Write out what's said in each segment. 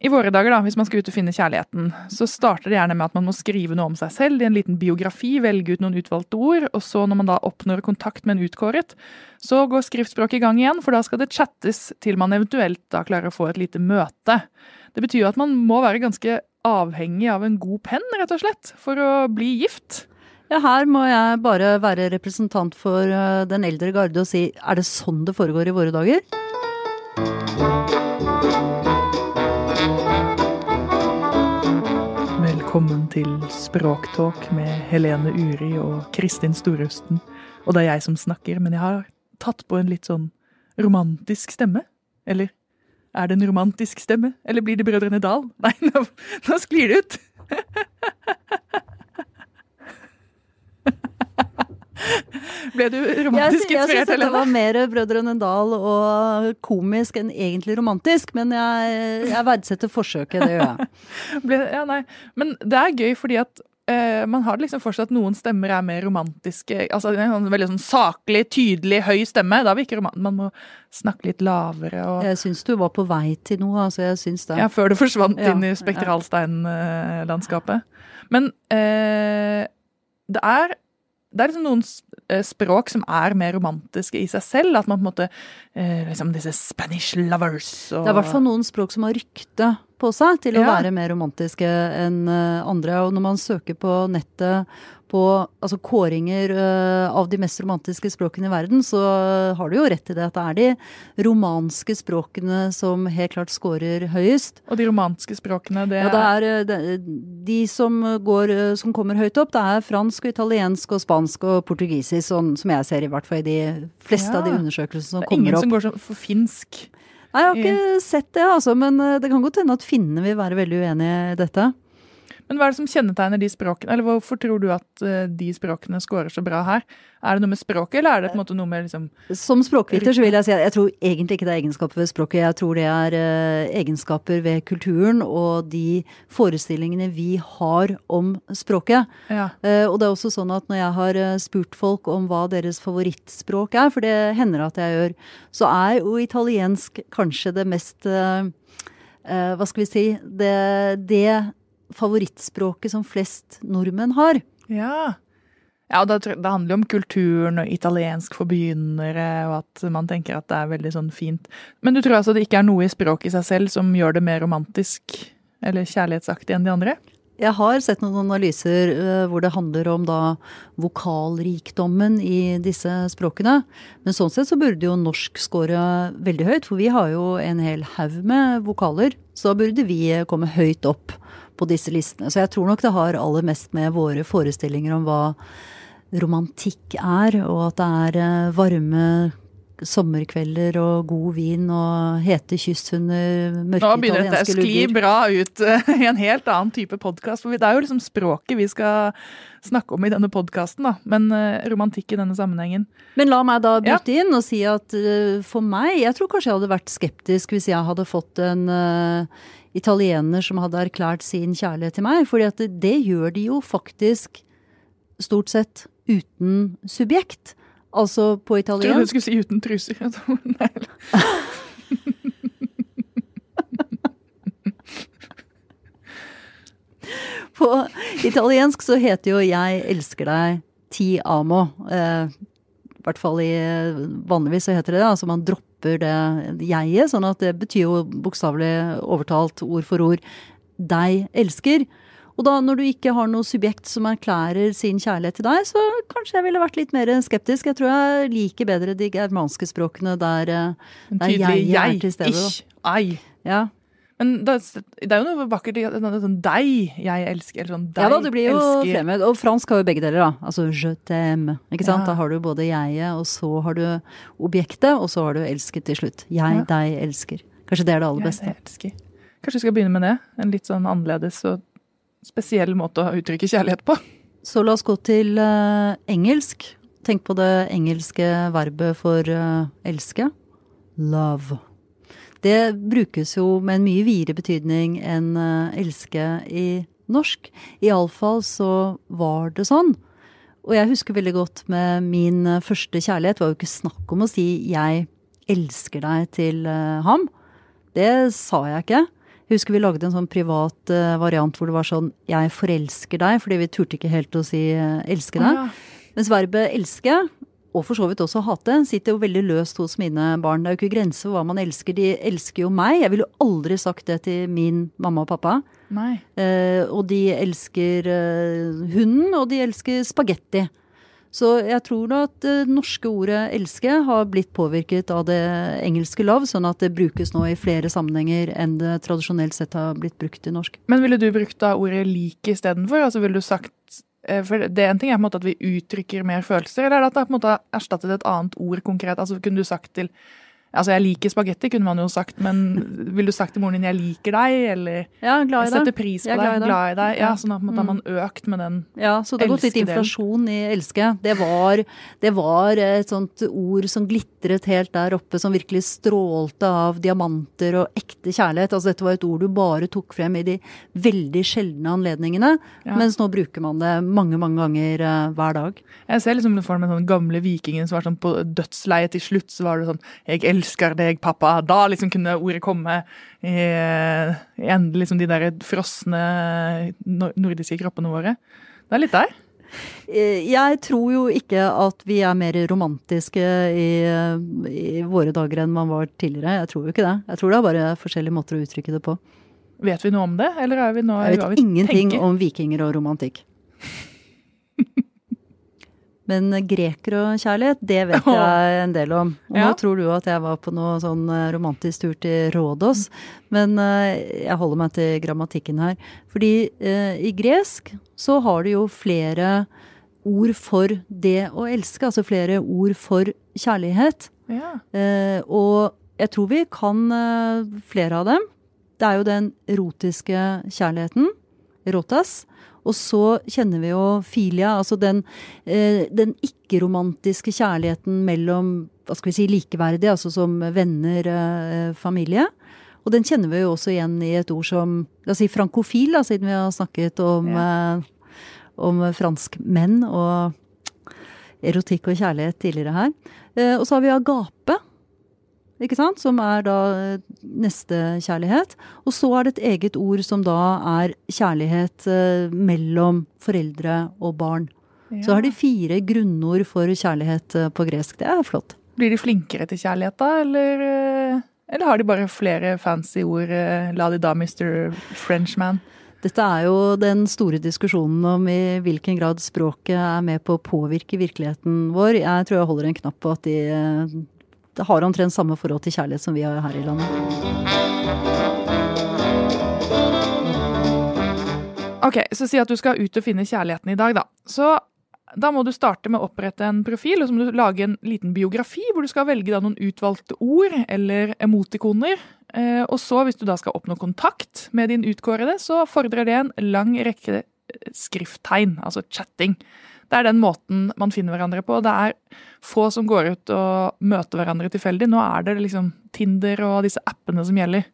I våre dager, da, hvis man skal ut og finne kjærligheten, så starter det gjerne med at man må skrive noe om seg selv i en liten biografi, velge ut noen utvalgte ord, og så når man da oppnår kontakt med en utkåret, så går skriftspråket i gang igjen, for da skal det chattes til man eventuelt da klarer å få et lite møte. Det betyr jo at man må være ganske avhengig av en god penn, rett og slett, for å bli gift. Ja, her må jeg bare være representant for eh, den eldre garde og si er det sånn det foregår i våre dager? Til Språktalk med Helene Uri og Kristin Storhusten. Og det er jeg som snakker, men jeg har tatt på en litt sånn romantisk stemme. Eller er det en romantisk stemme? Eller blir det Brødrene Dal? Nei, nå, nå sklir det ut! Ble du romantisk inspirert? jeg inspirert, syns det var mer Brødrene Dal og komisk enn egentlig romantisk, men jeg, jeg verdsetter forsøket, det gjør jeg. Ble, ja, nei. Men det er gøy fordi at eh, man har det liksom for seg at noen stemmer er mer romantiske. altså En sånn veldig sånn saklig, tydelig, høy stemme. Da vil ikke roman Man må snakke litt lavere og Jeg syns du var på vei til noe, altså jeg syns det. Ja, før du forsvant Ja, inn i spektralsteinlandskapet. Men eh, det er det er liksom noen eh, språk som er mer romantiske i seg selv. At man på en måte eh, liksom Disse Spanish lovers og Det er i hvert fall noen språk som har rykte på seg til å Ja. være mer romantiske enn eh, andre. Og når man søker på nettet på altså kåringer eh, av de mest romantiske språkene i verden, så har du jo rett i det at det er de romanske språkene som helt klart scorer høyest. Og de romanske språkene, det, Ja, det er eh, det, de som, går, som kommer høyt opp, det er fransk og italiensk og spansk og portugisisk, sånn som jeg ser i hvert fall i de fleste av de Ja. undersøkelsene som det er ingen opp. som går for finsk. Nei, jeg har ikke sett det, altså, men eh, det kan godt hende at finnene vil være veldig uenige i dette. Men hva er det som kjennetegner de språkene? Eller hvorfor tror du at eh, de språkene scorer så bra her? Er det noe med språket, eller er det på en måte noe med liksom Som språkviter så vil jeg si at jeg tror egentlig ikke det er egenskaper ved språket. Jeg tror det er eh, egenskaper ved kulturen og de forestillingene vi har om språket. Ja. Eh, og det er også sånn at når jeg har spurt folk om hva deres favorittspråk er, for det hender at jeg gjør, så er jo italiensk kanskje det mest Hva skal vi si det, det favorittspråket som flest nordmenn har. Ja. Ja, og det, det handler jo om kulturen og italiensk for begynnere, og at man tenker at det er veldig sånn fint. Men du tror altså det ikke er noe i språket i seg selv som gjør det mer romantisk eller kjærlighetsaktig enn de andre? Jeg har sett noen analyser eh, hvor det handler om da vokalrikdommen i disse språkene. Men sånn sett så burde jo norsk score veldig høyt, for vi har jo en hel haug med vokaler. Så da burde vi komme høyt opp på disse listene. Så jeg tror nok det har aller mest med våre forestillinger om hva romantikk er, og at det er eh, varme sommerkvelder og god vin og hete kysthunder, under mørke Nå begynner dette å skli bra ut i en helt annen type podkast. For det er jo liksom språket vi skal snakke om i denne podkasten, da. Men eh, romantikk i denne sammenhengen. Men la meg da Ja. bryte inn og si at eh, for meg, jeg tror kanskje jeg hadde vært skeptisk hvis jeg hadde fått en uh, italiener som hadde erklært sin kjærlighet til meg. For det, det gjør de jo faktisk stort sett uten subjekt. Altså på Jeg trodde du italiensk. skulle si uten truser. Nei, På italiensk så heter jo 'jeg elsker deg' ti amo. Eh, I hvert fall i Vanligvis så heter det det. Altså man dropper det jeget, sånn at det betyr jo bokstavelig overtalt ord for ord 'deg elsker'. Og da når du ikke har noe subjekt som erklærer sin kjærlighet til deg, så kanskje jeg ville vært litt mer skeptisk. Jeg tror jeg liker bedre de germanske språkene der, eh, der jeg, jeg er til stede. Jeg, ich, ei. Ja. Men det, det er jo noe vakkert i sånn deg jeg elsker, eller sånn deg Ja da, det blir jo elsker. fremmed. Og fransk har jo begge deler, da. Altså je t'aime. Ikke sant? Ja. Da har du både jeget, og så har du objektet, og så har du elsket til slutt. Jeg, Ja. deg, elsker. Kanskje det er det aller Jeg beste. elsker. Kanskje vi skal begynne med det? En litt sånn annerledes og spesiell måte å uttrykke kjærlighet på. Så la oss gå til eh, engelsk. Tenk på det engelske verbet for eh, elske. Love. Det brukes jo med en mye videre betydning enn eh, elske i norsk. Iallfall så var det sånn. Og jeg husker veldig godt med min første kjærlighet. Det var jo ikke snakk om å si 'jeg elsker deg' til ham. Det sa jeg ikke. Husker vi lagde en sånn privat uh, variant hvor det var sånn 'jeg forelsker deg', fordi vi turte ikke helt å si uh, 'elske deg'. Oh, ja. Mens verbet 'elske', og for så vidt også 'hate', sitter jo veldig løst hos mine barn. Det er jo ikke grenser for hva man elsker. De elsker jo meg. Jeg ville jo aldri sagt det til min mamma og pappa. Nei. Eh, og de elsker eh, hunden, og de elsker spagetti. Så jeg tror da at det norske ordet 'elske' har blitt påvirket av det engelske lav, sånn at det brukes nå i flere sammenhenger enn det tradisjonelt sett har blitt brukt i norsk. Men ville du brukt da ordet 'like' istedenfor? Altså ville du sagt eh, For det er en ting er på en måte at vi uttrykker mer følelser, eller er det at det på en måte erstattet et annet ord konkret? Altså kunne du sagt til Altså jeg liker spagetti, kunne man jo sagt, men ville du sagt til moren din 'jeg liker deg', eller Ja, Jeg setter pris på Jeg deg, glad i glad i deg. Ja, Ja. sånn at man mm. har man økt med den Ja, så det har gått litt inflasjon i 'elske'. Det var, det var et sånt ord som glitret helt der oppe, som virkelig strålte av diamanter og ekte kjærlighet. Altså dette var et ord du bare tok frem i de veldig sjeldne anledningene, Ja. mens nå bruker man det mange, mange ganger uh, hver dag. Jeg ser liksom for meg den gamle vikingen som var sånn på dødsleiet til slutt, så var det sånn 'Jeg elsker deg, pappa'. Da liksom kunne ordet komme i, i liksom de der frosne nordiske kroppene våre. Det er litt der. Eh, Jeg tror jo ikke at vi er mer romantiske i, i våre dager enn man var tidligere. Jeg tror jo ikke det. Jeg tror det er bare forskjellige måter å uttrykke det på. Vet vi noe om det, eller er vi nå Jeg vet vi ingenting tenker? om vikinger og romantikk. Men grekerkjærlighet, det vet jeg en del om. Og nå tror du at jeg var på noe sånn eh, romantisk tur til Rådås, men eh, jeg holder meg til grammatikken her. Fordi eh, i gresk så har du jo flere ord for det å elske, altså flere ord for kjærlighet. Ja. Eh, og jeg tror vi kan eh, flere av dem. Det er jo den erotiske kjærligheten, erotas. Og så kjenner vi jo filia, altså den, eh, den ikke-romantiske kjærligheten mellom hva skal vi si, likeverdige, altså som venner, eh, familie. Og den kjenner vi jo også igjen i et ord som la oss si frankofil, da, siden vi har snakket om, eh, om franskmenn og erotikk og kjærlighet tidligere her. Eh, og så har vi agape, ikke sant? som er da eh, nestekjærlighet. Og så er det et eget ord som da er kjærlighet eh, mellom foreldre og barn. Så har de fire grunnord for kjærlighet eh, på gresk. Det er flott. Blir de flinkere til kjærlighet da, eller, eller har de bare flere fancy ord? La de da, Mr. Frenchman. Dette er jo den store diskusjonen om i hvilken grad språket er med på å påvirke virkeligheten vår. Jeg tror jeg holder en knapp på at de, eh, de har omtrent samme forhold til kjærlighet som vi har her i landet. Ok, så si at du skal ut og finne kjærligheten i dag, da. Så da må du starte med å opprette en profil, og så må du lage en liten biografi hvor du skal velge da noen utvalgte ord eller emotikoner. Eh, og så, hvis du da skal oppnå kontakt med din utkårede, så fordrer det en lang rekke skrifttegn, altså chatting. Det er den måten man finner hverandre på. Det er få som går ut og møter hverandre tilfeldig. Nå er det liksom Tinder og disse appene som gjelder.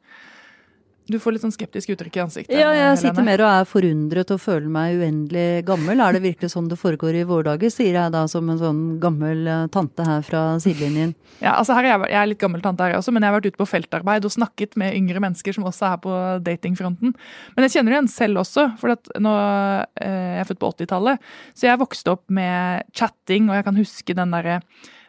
Du får litt sånn skeptisk uttrykk i ansiktet. Ja, jeg Helene. sitter mer og er forundret og føler meg uendelig gammel. Er det virkelig sånn det foregår i våre dager, sier jeg da som en sånn gammel eh, tante her fra sidelinjen. Ja, altså her er jeg, jeg er litt gammel tante her også, men jeg har vært ute på feltarbeid og snakket med yngre mennesker som også er på datingfronten. Men jeg kjenner det igjen selv også, for at nå, eh, jeg er født på 80-tallet. Så jeg vokste opp med chatting, og jeg kan huske den derre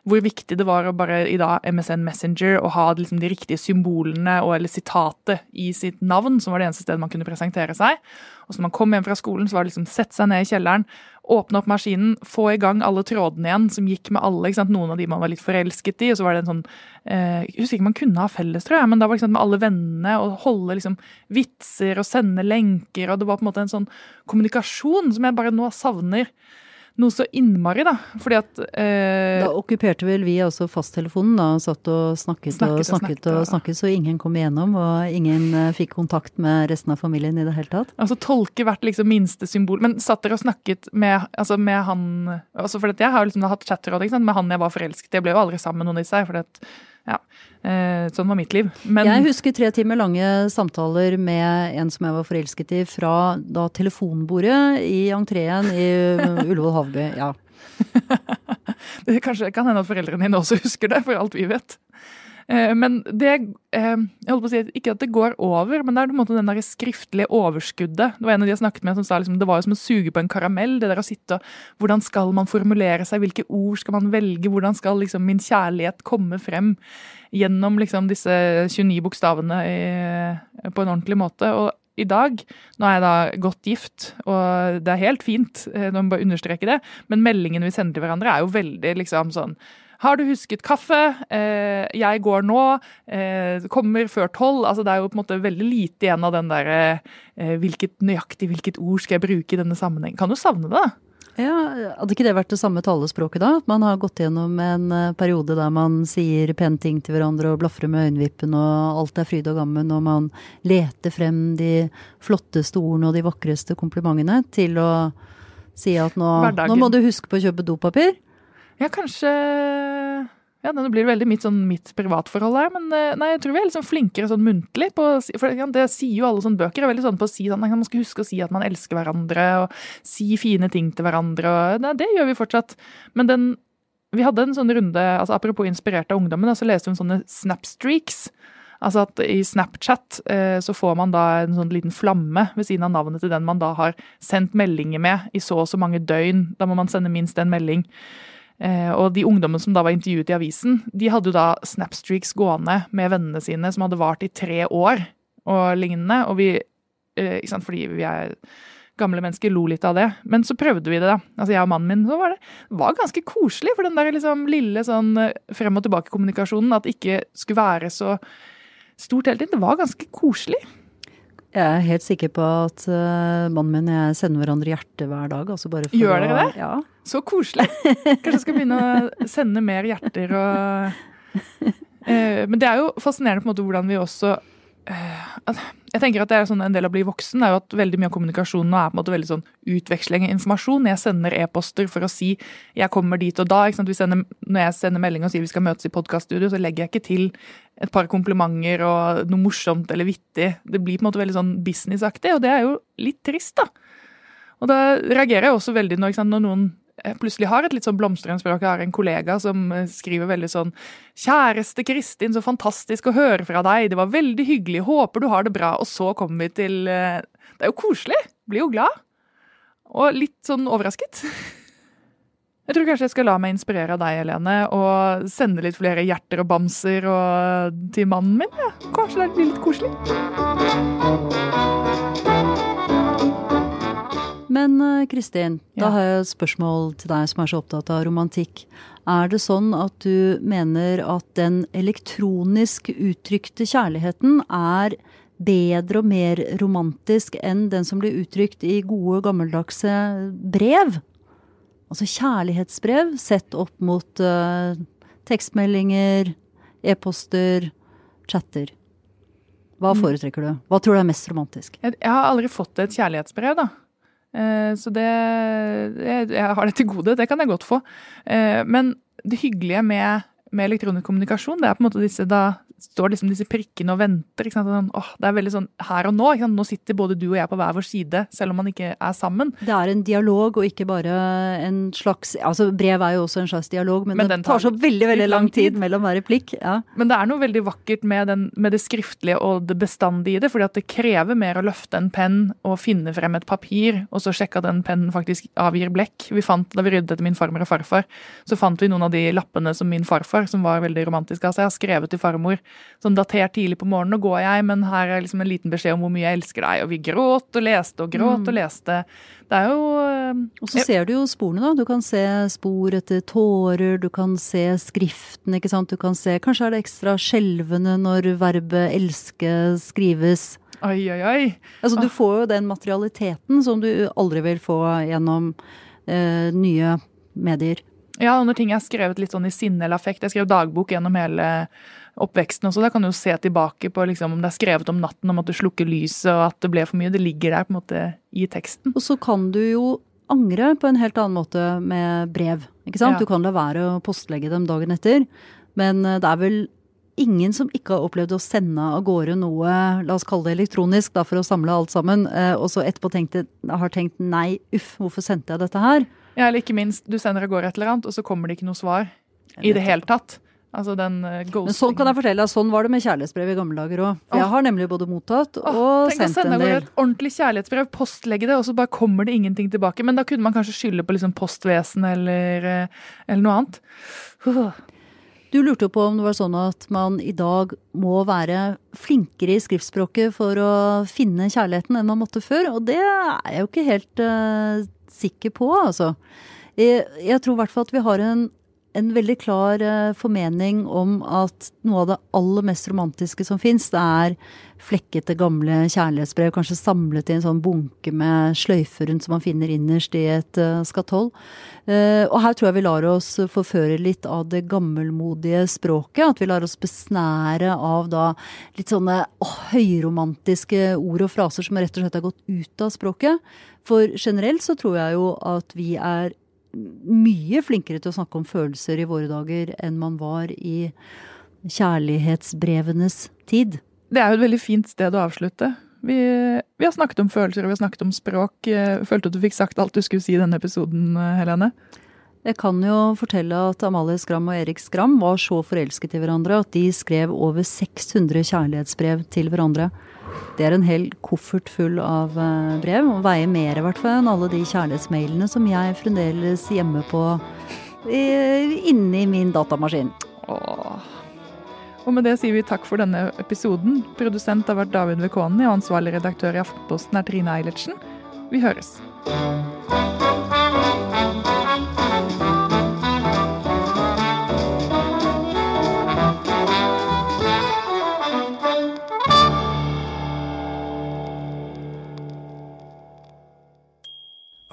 hvor viktig det var å bare i dag MSN Messenger og ha liksom de riktige symbolene og eller sitatet i sitt navn, som var det eneste stedet man kunne presentere seg. Og så når man kom hjem fra skolen, så var det liksom sette seg ned i kjelleren, åpne opp maskinen, få i gang alle trådene igjen som gikk med alle. ikke sant? Noen av de man var litt forelsket i, og så var det en sånn eh, Jeg husker ikke man kunne ha felles, tror jeg, men da var det ikke med alle vennene og holde liksom vitser og sende lenker, og det var på en måte en sånn kommunikasjon som jeg bare nå savner noe så innmari, da. Fordi at eh, Da okkuperte vel vi også fasttelefonen da, og satt og snakket, Snakket og snakket og og- snakket, så ingen kom igjennom, og ingen eh, fikk kontakt med resten av familien i det hele tatt. Altså tolke hvert liksom minste symbol. Men satt dere og snakket med, altså med han altså for Jeg har jo liksom hatt chatråd med han jeg var forelsket i. Jeg ble jo aldri sammen med noen av disse. For at, ja, sånn var mitt liv. Men Jeg husker tre timer lange samtaler med en som jeg var forelsket i, fra da telefonbordet i entreen i Ullevål Havby. Ja. det kanskje kan hende at foreldrene dine også husker det, for alt vi vet. Eh, men det eh, Jeg holdt på å si ikke at det går over, men det er på en måte den det skriftlige overskuddet. Det var en av de jeg snakket med som sa liksom, det var jo som å suge på en karamell. det der å sitte og, Hvordan skal man formulere seg, hvilke ord skal man velge, hvordan skal liksom min kjærlighet komme frem gjennom liksom disse 29 bokstavene i, på en ordentlig måte. og i dag. Nå er jeg da godt gift, og det er helt fint, nå må bare understreke det, men meldingene vi sender til hverandre er jo veldig liksom sånn har du husket kaffe? Eh, jeg går nå. Eh, kommer før tolv. Altså, det er jo på en måte veldig lite igjen av den der eh, hvilket, nøyaktig hvilket ord skal jeg bruke i denne sammenheng. Kan du savne det? Ja, Hadde ikke det vært det samme talespråket da? At Man har gått gjennom en eh, periode der man sier pene ting til hverandre og blafrer med øyenvippen og alt er fryd og gammen, og man leter frem de flotteste ordene og de vakreste komplimentene til å si at nå, nå må du huske på å kjøpe dopapir. Ja, kanskje ja, Det blir veldig mitt, sånn, mitt privatforhold her, men eh, nei, jeg tror vi er litt sånn flinkere sånn muntlig. På, for det sier jo alle sånne bøker. er veldig sånn på å si sånn, Man skal huske å si at man elsker hverandre, og si fine ting til hverandre. og nei, Det gjør vi fortsatt. Men den, vi hadde en sånn runde, altså apropos inspirert av ungdommen, så leste vi sånne snapstreaks. Altså at I Snapchat eh, så får man da en sånn liten flamme ved siden av navnet til den man da har sendt meldinger med i så og så mange døgn. Da må man sende minst en melding. Eh, og de ungdommene som da var intervjuet i avisen, de hadde jo da snapstreaks gående med vennene sine som hadde vart i tre år og lignende. Og vi, eh, ikke sant, fordi vi er gamle mennesker, lo litt av det. Men så prøvde vi det, da. Altså jeg og mannen min. Så var det var ganske koselig, for den der liksom lille sånn eh, frem og tilbake-kommunikasjonen, at det ikke skulle være så stort hele tiden, det var ganske koselig. Jeg er helt sikker på at mannen min og jeg sender hverandre hjerte hver dag. Altså Gjør dere det? Ja. Så koselig. Kanskje jeg skal begynne å sende mer hjerter og uh, Men det er jo fascinerende på en måte hvordan vi også uh, jeg tenker at det er sånn En del av å bli voksen er jo at veldig mye av kommunikasjonen nå er på en måte veldig sånn utveksling av informasjon. Jeg sender e-poster for å si 'jeg kommer dit og da'. Sender, når jeg sender melding og sier vi skal møtes i podkaststudio, så legger jeg ikke til et par komplimenter og noe morsomt eller vittig. Det blir på en måte veldig sånn businessaktig, og det er jo litt trist, da. Og da reagerer jeg også veldig når, når noen plutselig har et litt sånn blomstrende språk. Jeg har en kollega som eh, skriver veldig sånn Kjæreste Kristin, så fantastisk å høre fra deg. Det var veldig hyggelig. Håper du har det bra. Og så kommer vi til eh, Det er jo koselig. Blir jo glad. Og litt sånn overrasket. Jeg tror kanskje jeg skal la meg inspirere av deg, Helene, og sende litt flere hjerter og bamser og, til mannen min. Ja. Kanskje det blir litt koselig. Men eh, Kristin, ja. da har jeg et spørsmål til deg som er så opptatt av romantikk. Er det sånn at du mener at den elektronisk uttrykte kjærligheten er bedre og mer romantisk enn den som blir uttrykt i gode, gammeldagse brev? Altså kjærlighetsbrev sett opp mot uh, tekstmeldinger, e-poster, chatter. Hva mm. foretrekker du? Hva tror du er mest romantisk? Jeg, jeg har aldri fått et kjærlighetsbrev, da. Eh, så det jeg, har det til gode. Det kan jeg godt få. Eh, men det hyggelige med, med elektronisk kommunikasjon, det er på en måte disse da står liksom disse prikkene og venter. Sånn, åh, det er veldig sånn her og nå. Nå sitter både du og jeg på hver vår side, selv om man ikke er sammen. Det er en dialog og ikke bare en slags altså Brev er jo også en slags dialog, men, men det tar, så veldig veldig lang tid, mellom hver replikk. Ja. Men det er noe veldig vakkert med, den, med, det skriftlige og det bestandige i det. fordi at det krever mer å løfte en penn og finne frem et papir, og så sjekke at den pennen faktisk avgir blekk. Vi fant, Da vi ryddet etter min farmor og farfar, så fant vi noen av de lappene som min farfar, som var veldig romantisk av seg, har skrevet til farmor sånn datert tidlig på morgenen. Nå går jeg, men her er liksom en liten beskjed om hvor mye jeg elsker deg. Og vi gråt og leste og gråt mm. og leste. Det er jo eh, Og så ser du jo sporene, da. Du kan se spor etter tårer, du kan se skriften, ikke sant. Du kan se Kanskje er det ekstra skjelvende når verbet elske skrives. Oi, oi, oi. Altså, du får jo den materialiteten som du aldri vil få gjennom eh, nye medier. Ja, og når ting er skrevet litt sånn i sinne eller affekt. Jeg skrev dagbok gjennom hele oppveksten også. Da kan du jo se tilbake på liksom, om det er skrevet om natten, om at du slukker lyset og at det ble for mye. Det ligger der på en måte i teksten. Og så kan du jo angre på en helt annen måte med brev. ikke sant? Ja. Du kan la være å postlegge dem dagen etter. Men eh, det er vel ingen som ikke har opplevd å sende av gårde noe, la oss kalle det elektronisk, da, for å samle alt sammen, eh, og så etterpå tenkte, har tenkt nei, uff, hvorfor sendte jeg dette her? Ja, eller ikke minst, du sender av gårde et eller annet, og så kommer det ikke noe svar i det hele tatt. Altså den ghosting. Men sånn kan jeg fortelle deg, sånn var det med kjærlighetsbrev i gamle dager òg. For jeg har nemlig både mottatt og Åh, sendt en del. Tenk å sende over et ordentlig kjærlighetsbrev, postlegge det, og så bare kommer det ingenting tilbake. Men da kunne man kanskje skylde på liksom postvesenet eller, eh, eller noe annet. Uh. Du lurte jo på om det var sånn at man i dag må være flinkere i skriftspråket for å finne kjærligheten enn man måtte før, og det er jeg jo ikke helt eh, sikker på, altså. Jeg, tror i hvert fall at vi har en, en veldig klar eh, formening om at noe av det aller mest romantiske som fins, det er flekkete, gamle kjærlighetsbrev, kanskje samlet i en sånn bunke med sløyfer rundt som man finner innerst i et eh, skatoll. Eh, og her tror jeg vi lar oss forføre litt av det gammelmodige språket. At vi lar oss besnære av da litt sånne åh, høyromantiske ord og fraser som rett og slett har gått ut av språket. For generelt så tror jeg jo at vi er mye flinkere til å snakke om følelser i våre dager enn man var i kjærlighetsbrevenes tid. Det er jo et veldig fint sted å avslutte. Vi, vi har snakket om følelser og vi har snakket om språk. Følte at du fikk sagt alt du skulle si i denne episoden, Helene? Jeg kan jo fortelle at Amalie Skram og Erik Skram var så forelsket i hverandre at de skrev over 600 kjærlighetsbrev til hverandre. Det er en hel koffert full av eh, brev, og veier mer i hvert fall enn alle de kjærlighetsmailene som jeg fremdeles gjemmer på inni min datamaskin. Åh. Og med det sier vi takk for denne episoden. Produsent har vært David Vekoni, og ansvarlig redaktør i Aftenposten er Trine Eilertsen. Vi høres.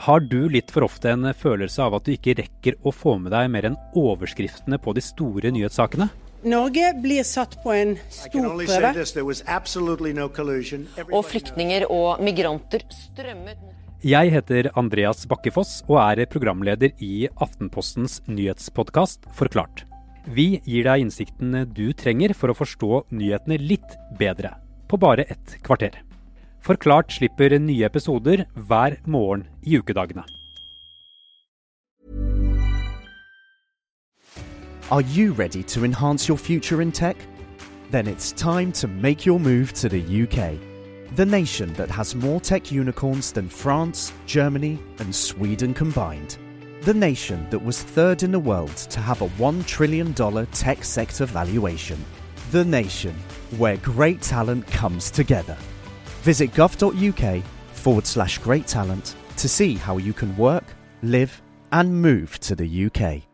Har du litt for ofte en følelse av at du ikke rekker å få med deg mer enn overskriftene på de store nyhetssakene? Norge blir satt på en stor prøve. no. Og flyktninger og migranter strømmet Jeg heter Andreas Bakkefoss og er programleder i Aftenpostens nyhetspodkast Forklart. Vi gir deg innsikten du trenger for å forstå nyhetene litt bedre, på bare ett kvarter. Forklart slipper nye episoder hver morgen i ukedagene. Are you ready to enhance your future in tech? Then it's time to make your move to the UK, the nation that has more tech unicorns than France, Germany, and Sweden combined. The nation that was third in the world to have a $1 trillion tech sector valuation. The nation where great talent comes together. Visit gov.uk forward slash great talent to see how you can work, live, and move to the UK.